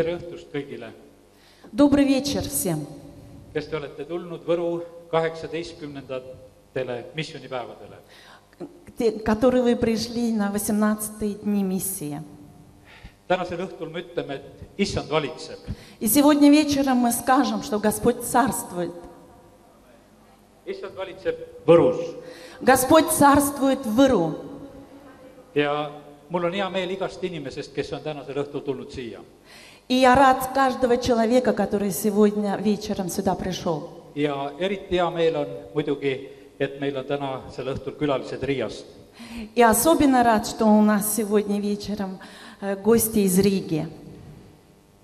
tere õhtust kõigile, Добрый вечер всем, kes te olete tulnud Võru kaheksateistkümnendatele missioonipäevadele. которые вы пришли на 18 дни миссии. tänasel õhtul me ütleme, et issand valitseb. И сегодня вечером мы скажем, что Господь царствует. issand valitseb Võrus Господь царствует в Иру. ja mul on hea meel igast inimesest, kes on tänasel õhtul tulnud siia. И я рад каждого человека, который сегодня вечером сюда пришел. ja eriti hea meel on muidugi, et meil on tänasel õhtul külalised Riiast. И особенно рад, что у нас сегодня вечером э, гости из Риги.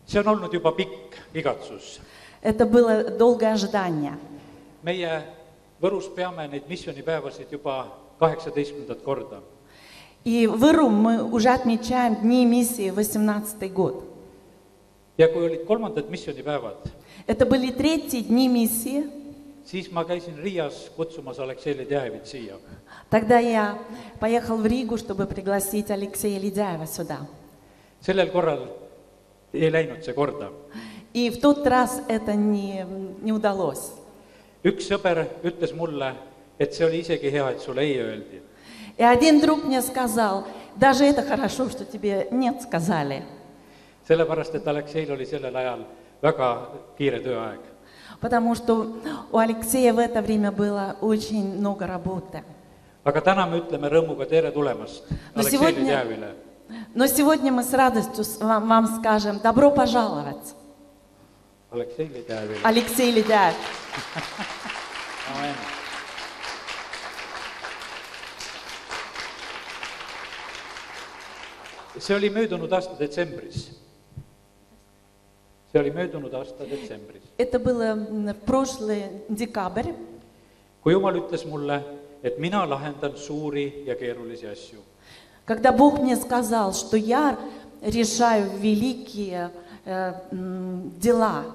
see on olnud juba pikk igatsus. Это было долгое ожидание. meie Võrus peame neid missioonipäevasid juba kaheksateistkümnendat korda. И в Иру мы уже отмечаем Дни миссии 18 год. Ja kui olid kolmandad missioonipäevad, Это были третьи Дни миссии. siis ma käisin Riias kutsumas Aleksei Ledjajevit siia. Тогда я поехал в Ригу, чтобы пригласить Алексея Ледяева сюда. sellel korral ei läinud see korda. И в тот раз это не, не удалось. üks sõber ütles mulle, et see oli isegi hea, et sulle ei öeldi. И один друг мне сказал, даже это хорошо, что тебе нет сказали. Sellepärast, et Alekseil oli sellel ajal väga kiire tööaeg. Потому что у Алексея в это время было очень много работы. aga täna me ütleme rõõmuga tere tulemast No Aleksei Ledjajevile. Но сегодня мы с радостью вам, вам скажем добро пожаловать, Aleksei Ledjajevile. Алексей Ледяев. See oli möödunud aasta detsembris. see oli möödunud aasta detsembris, Это было м, в прошлый декабрь, kui Jumal ütles mulle, et mina lahendan suuri ja keerulisi asju. когда Бог мне сказал, что я решаю великие э, м, дела.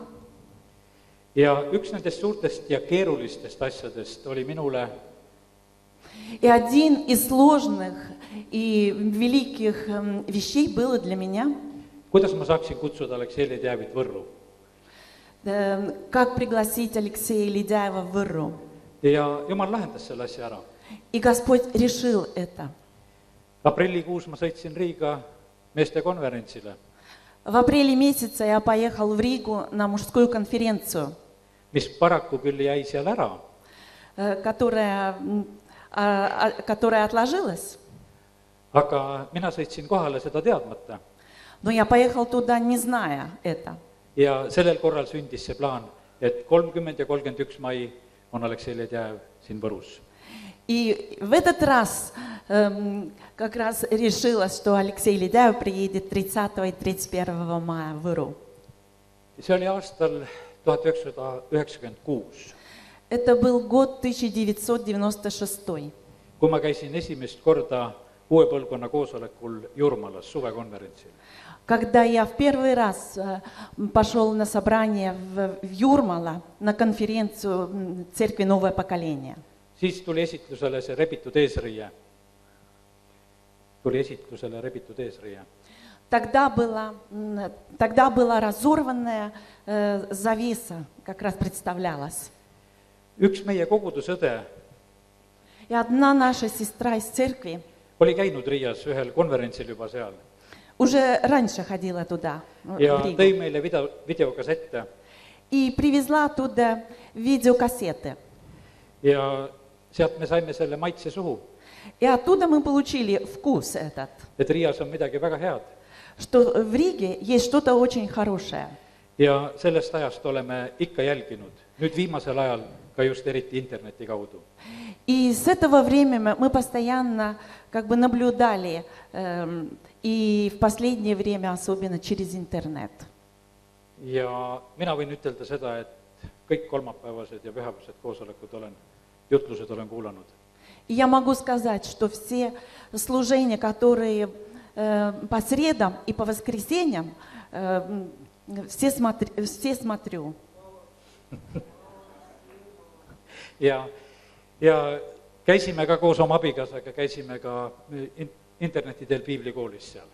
ja üks nendest suurtest ja keerulistest asjadest oli minule И один из сложных и великих м, вещей было для меня, kuidas ma saaksin kutsuda Aleksei Ledjajevit Võrru. э, как пригласить Алексея Ледяева в Иру. ja Jumal lahendas selle asja ära. И Господь решил это. aprillikuus ma sõitsin Riiga meestekonverentsile, В апреле месяце я поехал в Ригу на мужскую конференцию, mis paraku küll jäi seal ära, э, которая, м, а, а, которая отложилась. aga mina sõitsin kohale seda teadmata Но я поехал туда, не зная это. ja sellel korral sündis see plaan, et kolmkümmend ja kolmkümmend üks mai on Aleksei Ledjajev siin Võrus. И в этот раз эм, как раз решилось, что Алексей Ледяев приедет 30 и 31 мая в Иру. see oli aastal tuhat üheksasada üheksakümmend kuus, Это был год 1996. kui ma käisin esimest korda uue põlvkonna koosolekul Jurmalas suvekonverentsil. Когда я в первый раз э, пошел на собрание в, Юрмала, на конференцию Церкви Новое Поколение. siis tuli esitlusele see rebitud eesriie. tuli esitlusele rebitud eesriie. Тогда была, тогда была разорванная э, завеса, как раз представлялась. üks meie kogudusõde И одна наша сестра из церкви oli käinud Riias ühel konverentsil juba seal уже раньше ходила туда, в ja Ригу, tõi meile video, videokassette и привезла оттуда видеокассеты. ja sealt me saime selle maitse suhu, И оттуда мы получили вкус этот, et Riias on midagi väga head. что в Риге есть что-то очень хорошее. ja sellest ajast oleme ikka jälginud, nüüd viimasel ajal ka just eriti interneti kaudu. И с этого времени мы- мы постоянно как бы наблюдали, эм, и в последнее время особенно через интернет. ja mina võin ütelda seda, et kõik kolmapäevased ja pühapäevased koosolekud olen, jutlused olen kuulanud. И я могу сказать, что все служения, которые э, по средам и по воскресеньям, э, все, смотр- все смотрю. ja, ja käisime ka koos oma abikaasaga, käisime ka in- interneti teel piiblikoolis seal.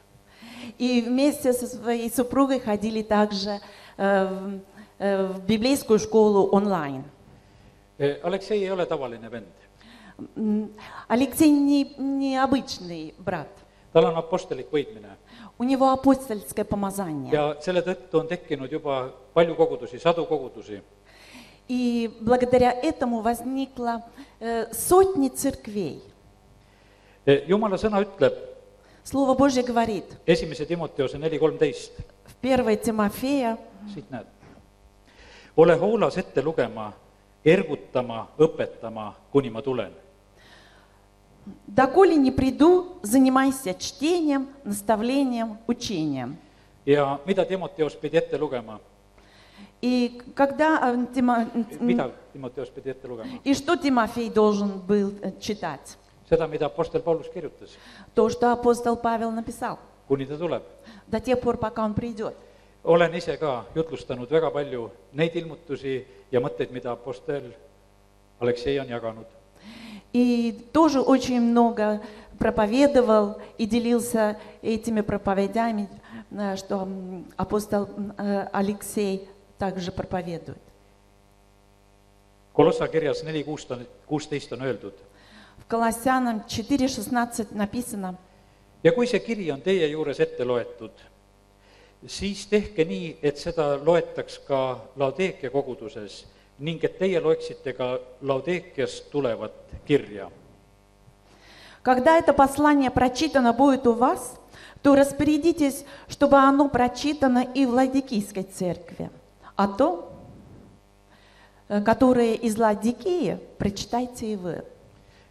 И вместе со своей супругой ходили также э, в, э, в библейскую школу онлайн. Aleksei ei ole tavaline vend. Алексей не, необычный брат. tal on apostlik võidmine У него апостольское помазание. ja selle tõttu on tekkinud juba palju kogudusi, sadu kogudusi И благодаря этому возникло э, сотни церквей. Jumala sõna ütleb Слово Божье говорит esimese Timoteose neli kolmteist, в 1 Тимофея, siit näed. ole hoolas ette lugema, ergutama, õpetama, kuni ma tulen. «Доколе не приду, занимайся чтением, наставлением, учением». ja mida Timoteos pidi ette lugema, И когда э, Тимо- mida Timoteos pidi ette lugema? И что Тимофей должен был э, читать? seda, mida Apostel Paulus kirjutas, То, что апостол Павел написал, kuni ta tuleb. до тех пор, пока он придет. olen ise ka jutlustanud väga palju neid ilmutusi ja mõtteid, mida Apostel Aleksei on jaganud. И тоже очень много проповедовал и делился этими проповедями, э, что апостол э, Алексей также проповедует. Kolossa kirjas neli kuusteist on öeldud В Колоссянам 4.16 написано, ja kui see kiri on teie juures ette loetud, siis tehke nii, et seda loetaks ka Laodeekia koguduses ning et teie loeksite ka Laodeekiast tulevat kirja. Когда это послание прочитано будет у вас, то распорядитесь, чтобы оно прочитано и в Ладикийской церкви. А то, э, которое из Ладикии, прочитайте и вы.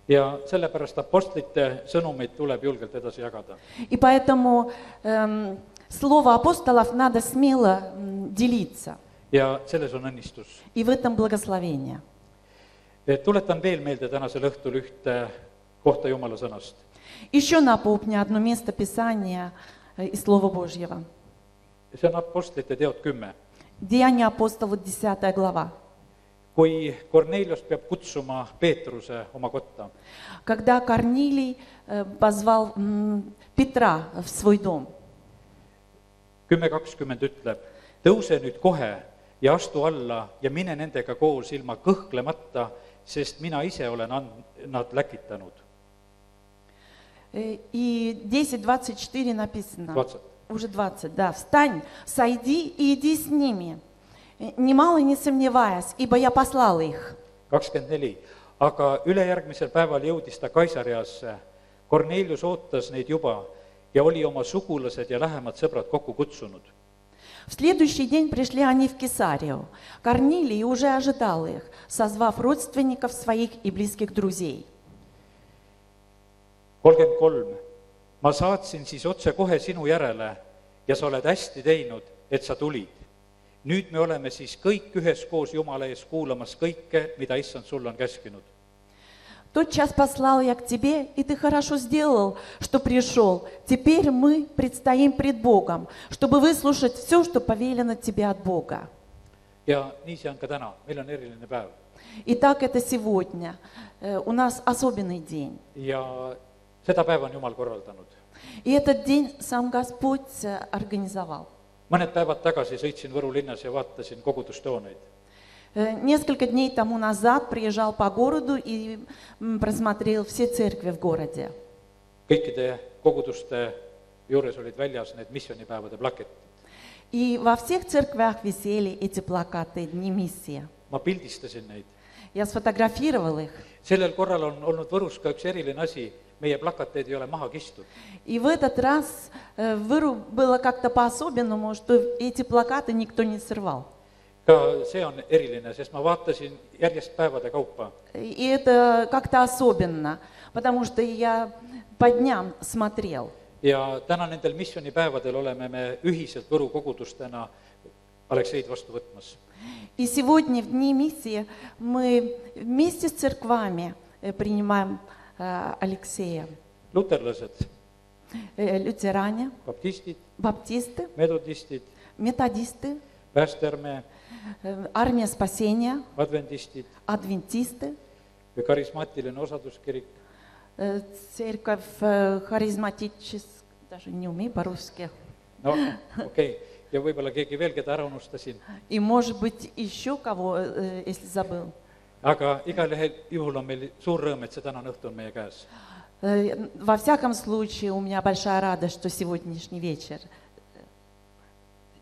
ja sellepärast Apostlite sõnumeid tuleb julgelt edasi jagada . И поэтому эм, слово апостолов надо смело м, делиться. ja selles on õnnistus . И в этом благословение. tuletan veel meelde tänasel õhtul ühte kohta Jumala sõnast . Еще напомню одно место Писания э, из Слова Божьего. see on Apostlite teod kümme . Деяния апостолов, 10 глава. kui Kornelius peab kutsuma Peetruse oma kotta , Когда Корнилий э, позвал м, Петра в свой дом, kümme kakskümmend ütleb , tõuse nüüd kohe ja astu alla ja mine nendega koos ilma kõhklemata , sest mina ise olen and- , nad läkitanud . э, и 10.24 написано, Двадцать. уже 20, да, «Встань, сойди и иди с ними, э, немало не сомневаясь, ибо я послал их». kakskümmend neli , aga ülejärgmisel päeval jõudis ta Kaisariasse . Kornelius ootas neid juba ja oli oma sugulased ja lähemad sõbrad kokku kutsunud В следующий день пришли они в Кесарию. Корнилий уже ожидал их, созвав родственников своих и близких друзей. kolmkümmend kolm , ma saatsin siis otsekohe sinu järele ja sa oled hästi teinud , et sa tulid . nüüd me oleme siis kõik üheskoos Jumala ees kuulamas kõike, mida issand sulle on käskinud. Тот час послал я к тебе, и ты хорошо сделал, что пришел. Теперь мы предстоим пред Богом, чтобы выслушать все, что повелено тебе от Бога. ja nii see on ka täna, meil on eriline päev И так это сегодня. Э, У нас особенный день. ja seda päeva on Jumal korraldanud. И этот день сам Господь э, организовал. Mõned päevad tagasi sõitsin Võru linnas ja vaatasin kogudustooneid. Э, Несколько дней тому назад приезжал по городу и просмотрел все церкви в городе. kõikide koguduste juures olid väljas need missioonipäevade plaketid. И во всех церквях висели эти плакаты «Дни миссии». ma pildistasin neid. Я сфотографировал их. sellel korral on olnud Võrus ka üks eriline asi, meie plakateid ei ole maha kistud. И в этот раз э, в Иру было как-то по-особенному, что эти плакаты никто не срывал. ka see on eriline, sest ma vaatasin järjest päevade kaupa И это как-то особенно, потому что я по дням смотрел. ja täna nendel missioonipäevadel oleme me ühiselt Võru kogudustena Alekseid vastu võtmas. И сегодня, в Дни миссии, мы вместе с церквами э, принимаем э, Алексея. luterlased, Э, Лютеране, baptistid, баптисты, metodistid, методисты, päästearmee, э, армия спасения, adventistid, адвентисты, karismaatiline osaduskirik, э, церковь э, харизматическая, даже не умею по-русски. no okei okay. ja võib-olla keegi veel, keda ära unustasin, И, может быть, еще кого, э, если забыл. Aga igal ühel juhul on meil suur rõõm, et see tänane õhtu on meie käes. Э, Во всяком случае, у меня большая радость, что сегодняшний вечер.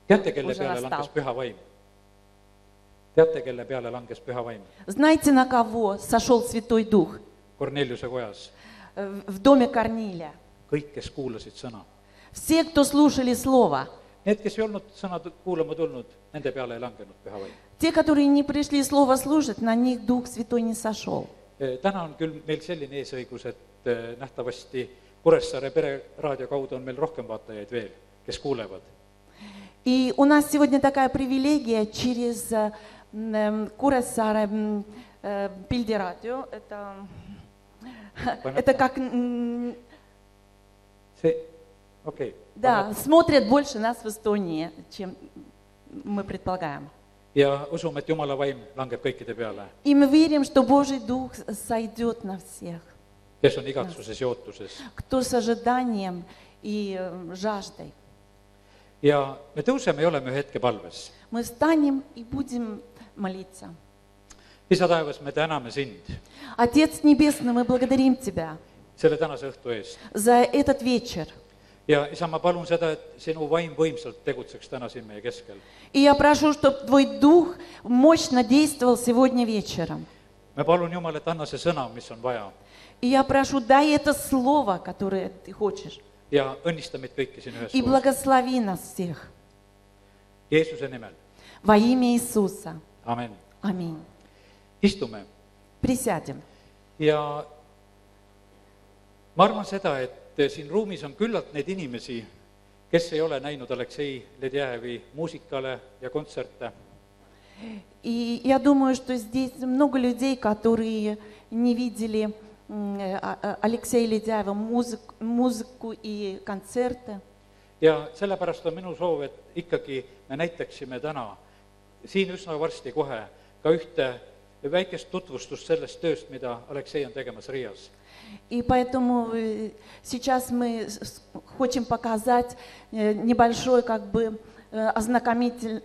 teate, kelle Уже peale nastal. langes püha vaim? teate, kelle peale langes püha vaim? Знаете, на кого сошел Святой Дух? Korneliuse kojas, Э, В доме Корнилия. kõik, kes kuulasid sõna. Все, кто слушали Слово. Need, kes ei olnud sõna kuulama tulnud, nende peale ei langenud püha vaim. Те, которые не пришли Слово слушать, на них Дух Святой не сошел. täna on küll meil selline eesõigus, et eh, nähtavasti Kuressaare pereraadio kaudu on meil rohkem vaatajaid veel, kes kuulevad. И у нас сегодня такая привилегия через э, эм, э, Пильдерадио. Это, это как, see, okay.. да, смотрят больше нас в Эстонии, чем мы предполагаем. ja usume, et Jumala vaim langeb kõikide peale, И мы верим, что Божий Дух сойдет на всех, kes on igatsuses ja ootuses. кто с ожиданием и э, жаждой. ja me tõuseme ja oleme ühe hetke palves. Мы встанем и будем молиться. isa taevas, me täname sind Отец Небесный, мы благодарим Тебя selle tänase õhtu eest за этот вечер. Ja isa, ma palun seda, et sinu vaim võimsalt tegutseks täna siin meie keskel. И я прошу, чтобы Твой Дух мощно действовал сегодня вечером. me palun Jumal, et anna see sõna, mis on vaja И я прошу, дай это слово, которое Ты хочешь. ja õnnista meid kõiki siin И üheskoos. благослови нас всех. Jeesuse nimel, Во имя Иисуса. amen. Аминь. istume Присядем. ja ma arvan seda, et siin ruumis on küllalt neid inimesi , kes ei ole näinud Aleksei Ledjajevi muusikale ja kontserte И я думаю, что здесь много людей, которые не видели м, э, а- а- Алексея Ледяева музык, музыку и концерты. ja sellepärast on minu soov , et ikkagi me näitaksime täna siin üsna varsti kohe ka ühte väikest tutvustust sellest tööst , mida Aleksei on tegemas Riias . И поэтому э, сейчас мы хотим показать э, небольшое как бы э, ознакомитель,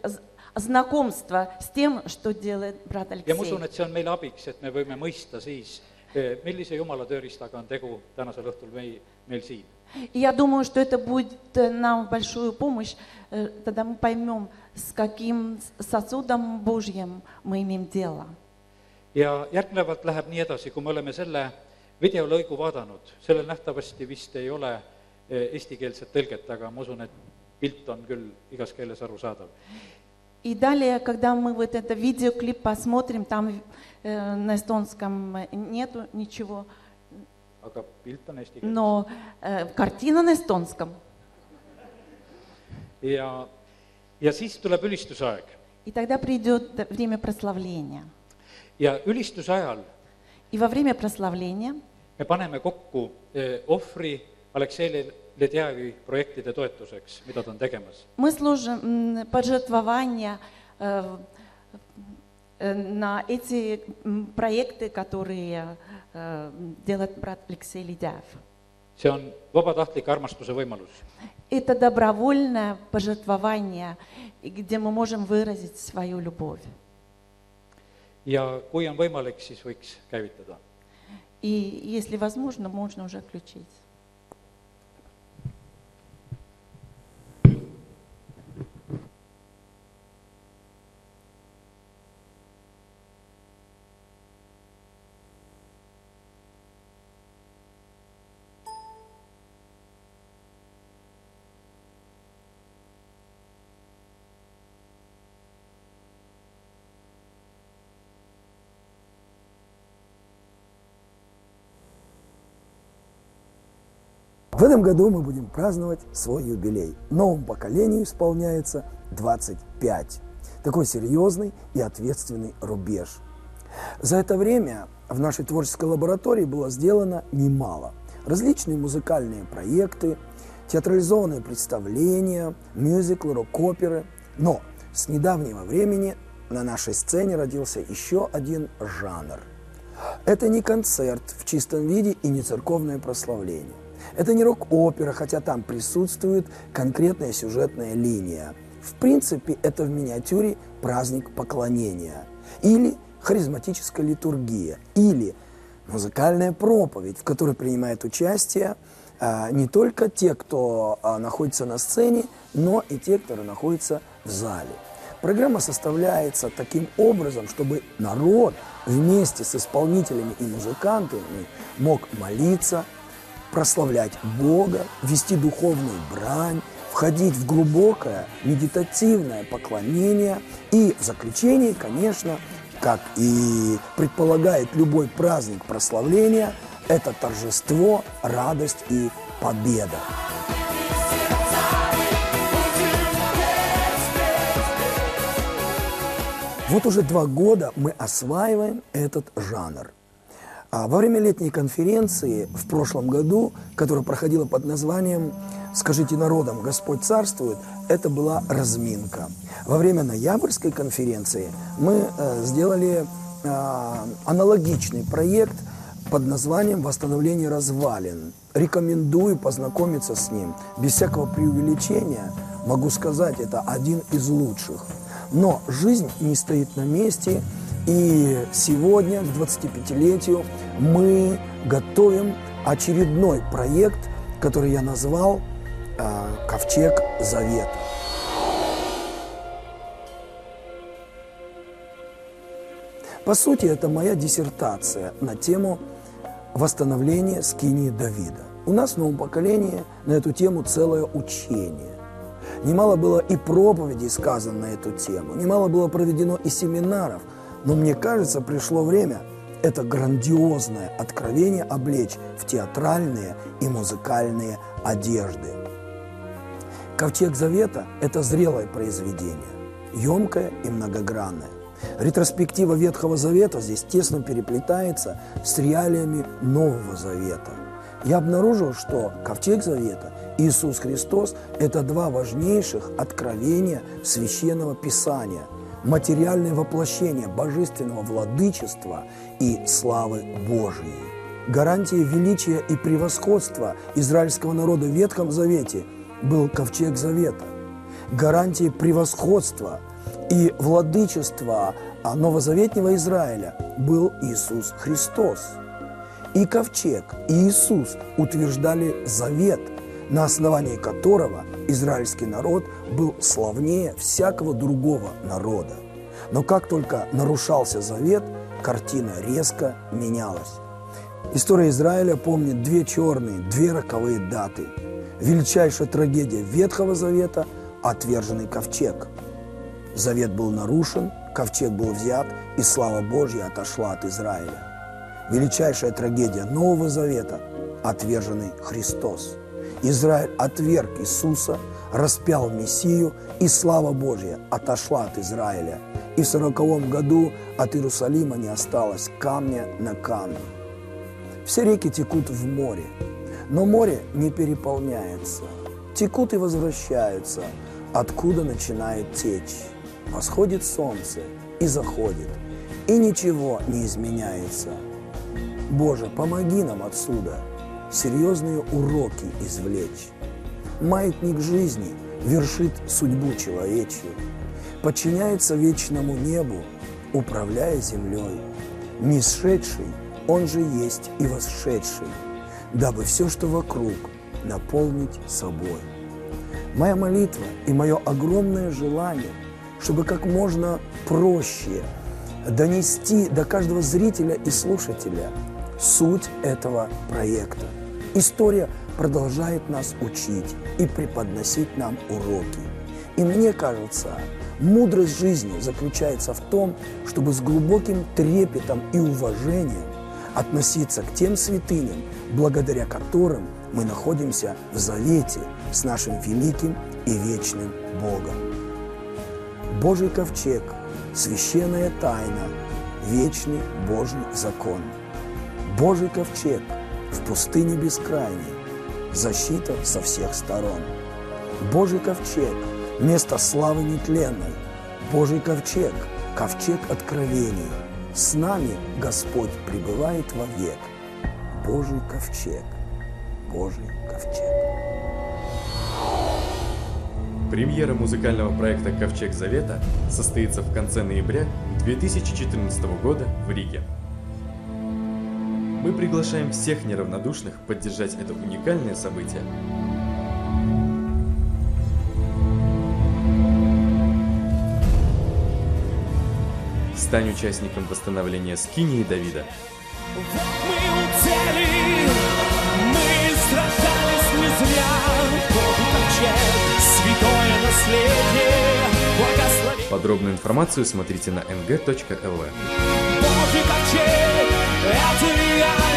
знакомство с тем, что делает брат ja ma Алексей. usun, et see on meile abiks, et me võime mõista siis, millise jumala tööriistaga on tegu tänasel õhtul mei-, meil siin. Я думаю, что это будет нам большую помощь, тогда мы поймем, с каким сосудом Божьим мы имеем дело. ja järgnevalt läheb nii edasi, kui me oleme selle videolõigu vaadanud, sellel nähtavasti vist ei ole eh, eestikeelset tõlget, aga ma usun, et pilt on küll igas keeles arusaadav. И далее, когда мы вот это видеоклип посмотрим, там э, на эстонском нету ничего, aga on eesti но э, картина на эстонском. ja, ja siis tuleb И тогда придет время прославления. ja ülistuse ajal И во время прославления me paneme kokku eh, ohvri Aleksei Le- Ledjajevi projektide toetuseks , mida ta on tegemas . мы служим м, пожертвования э, э, на эти м, проекты, которые э, делает брат Алексей Ледяев. see on vabatahtlik armastuse võimalus Это добровольное пожертвование, и где мы можем выразить свою любовь. ja kui on võimalik , siis võiks käivitada . И если возможно, можно уже включить. Этом году мы будем праздновать свой юбилей. Новому поколению исполняется 25. Такой серьезный и ответственный рубеж. За это время в нашей творческой лаборатории было сделано немало. Различные музыкальные проекты, театрализованные представления, мюзиклы, рок-оперы. Но с недавнего времени на нашей сцене родился еще один жанр. Это не концерт в чистом виде и не церковное прославление. Это не рок-опера, хотя там присутствует конкретная сюжетная линия. В принципе, это в миниатюре праздник поклонения. Или харизматическая литургия. Или музыкальная проповедь, в которой принимает участие а, не только те, кто а, находится на сцене, но и те, кто находится в зале. Программа составляется таким образом, чтобы народ вместе с исполнителями и музыкантами мог молиться, прославлять Бога, вести духовную брань, входить в глубокое медитативное поклонение и в заключении, конечно, как и предполагает любой праздник прославления, это торжество, радость и победа. Вот уже два года мы осваиваем этот жанр. А во время летней конференции в прошлом году, которая проходила под названием «Скажите народам, Господь царствует», это была разминка. Во время ноябрьской конференции мы э, сделали э, аналогичный проект под названием «Восстановление развалин». Рекомендую познакомиться с ним. Без всякого преувеличения могу сказать, это один из лучших – но жизнь не стоит на месте, и сегодня, к 25-летию, мы готовим очередной проект, который я назвал э, «Ковчег Завета». По сути, это моя диссертация на тему восстановления скинии Давида. У нас в новом поколении на эту тему целое учение. Немало было и проповедей сказано на эту тему, немало было проведено и семинаров, но мне кажется, пришло время это грандиозное откровение облечь в театральные и музыкальные одежды. Ковчег Завета – это зрелое произведение, емкое и многогранное. Ретроспектива Ветхого Завета здесь тесно переплетается с реалиями Нового Завета. Я обнаружил, что Ковчег Завета Иисус Христос – это два важнейших откровения Священного Писания – материальное воплощение божественного владычества и славы Божией. Гарантией величия и превосходства израильского народа в Ветхом Завете был Ковчег Завета. Гарантией превосходства и владычества новозаветнего Израиля был Иисус Христос. И ковчег, и Иисус утверждали завет – на основании которого израильский народ был славнее всякого другого народа. Но как только нарушался завет, картина резко менялась. История Израиля помнит две черные, две роковые даты. Величайшая трагедия Ветхого Завета – отверженный ковчег. Завет был нарушен, ковчег был взят, и слава Божья отошла от Израиля. Величайшая трагедия Нового Завета – отверженный Христос – Израиль отверг Иисуса, распял Мессию, и слава Божья отошла от Израиля. И в сороковом году от Иерусалима не осталось камня на камне. Все реки текут в море, но море не переполняется. Текут и возвращаются, откуда начинает течь. Восходит солнце и заходит, и ничего не изменяется. Боже, помоги нам отсюда – серьезные уроки извлечь. Маятник жизни вершит судьбу человечью, подчиняется вечному небу, управляя землей. Не сшедший, он же есть и восшедший, дабы все, что вокруг, наполнить собой. Моя молитва и мое огромное желание, чтобы как можно проще донести до каждого зрителя и слушателя суть этого проекта – История продолжает нас учить и преподносить нам уроки. И мне кажется, мудрость жизни заключается в том, чтобы с глубоким трепетом и уважением относиться к тем святыням, благодаря которым мы находимся в завете с нашим великим и вечным Богом. Божий ковчег, священная тайна, вечный Божий закон. Божий ковчег – в пустыне бескрайней, защита со всех сторон. Божий ковчег, место славы нетленной, Божий ковчег, ковчег откровений. С нами Господь пребывает вовек. Божий ковчег. Божий ковчег. Премьера музыкального проекта «Ковчег Завета» состоится в конце ноября 2014 года в Риге. Мы приглашаем всех неравнодушных поддержать это уникальное событие. Стань участником восстановления Скинии Давида. Вот мы у цели, мы сражались не зря. Божий ковчег, святое наследие, благослови. Подробную информацию смотрите на ng.lv. Божий ковчег, это реальность,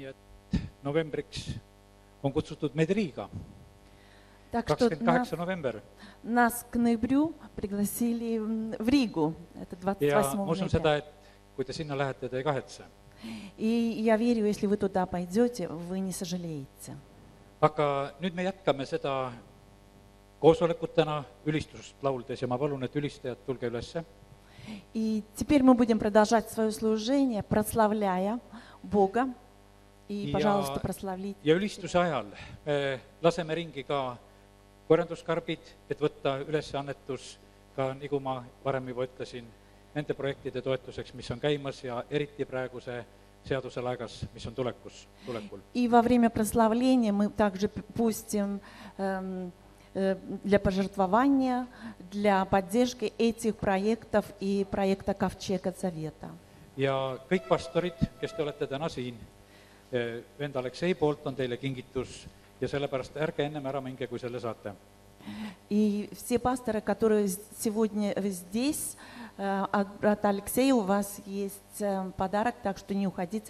nii et novembriks on kutsutud meid Riiga, kakskümmend kaheksa november нас к ноябрю пригласили в Ригу. Это ja 28 ma usun seda, et kui te sinna lähete, te ei kahetse. И я верю, если вы туда пойдете, вы не сожалеете. aga nüüd me jätkame seda koosolekut täna ülistust lauldes ja ma palun, et ülistajad, tulge ülesse. И теперь мы будем продолжать свое служение, прославляя Бога. И, Ja- ja ülistuse ajal me laseme ringi ka korjanduskarbid, et võtta üles annetus ka, nagu ma varem juba ütlesin, nende projektide toetuseks, mis on käimas ja eriti praeguse seaduse laegas, mis on tulekus, tulekul. И во время прославления мы также пустим эм, э, для пожертвования, для поддержки этих проектов и проекта Ковчега Завета. ja kõik pastorid, kes te olete täna siin, vend Aleksei poolt on teile kingitus ja sellepärast ärge ennem ära minge, kui selle saate. И все пасторы, которые сегодня здесь, э, от брата Алексея у вас есть э, подарок, так что не уходите,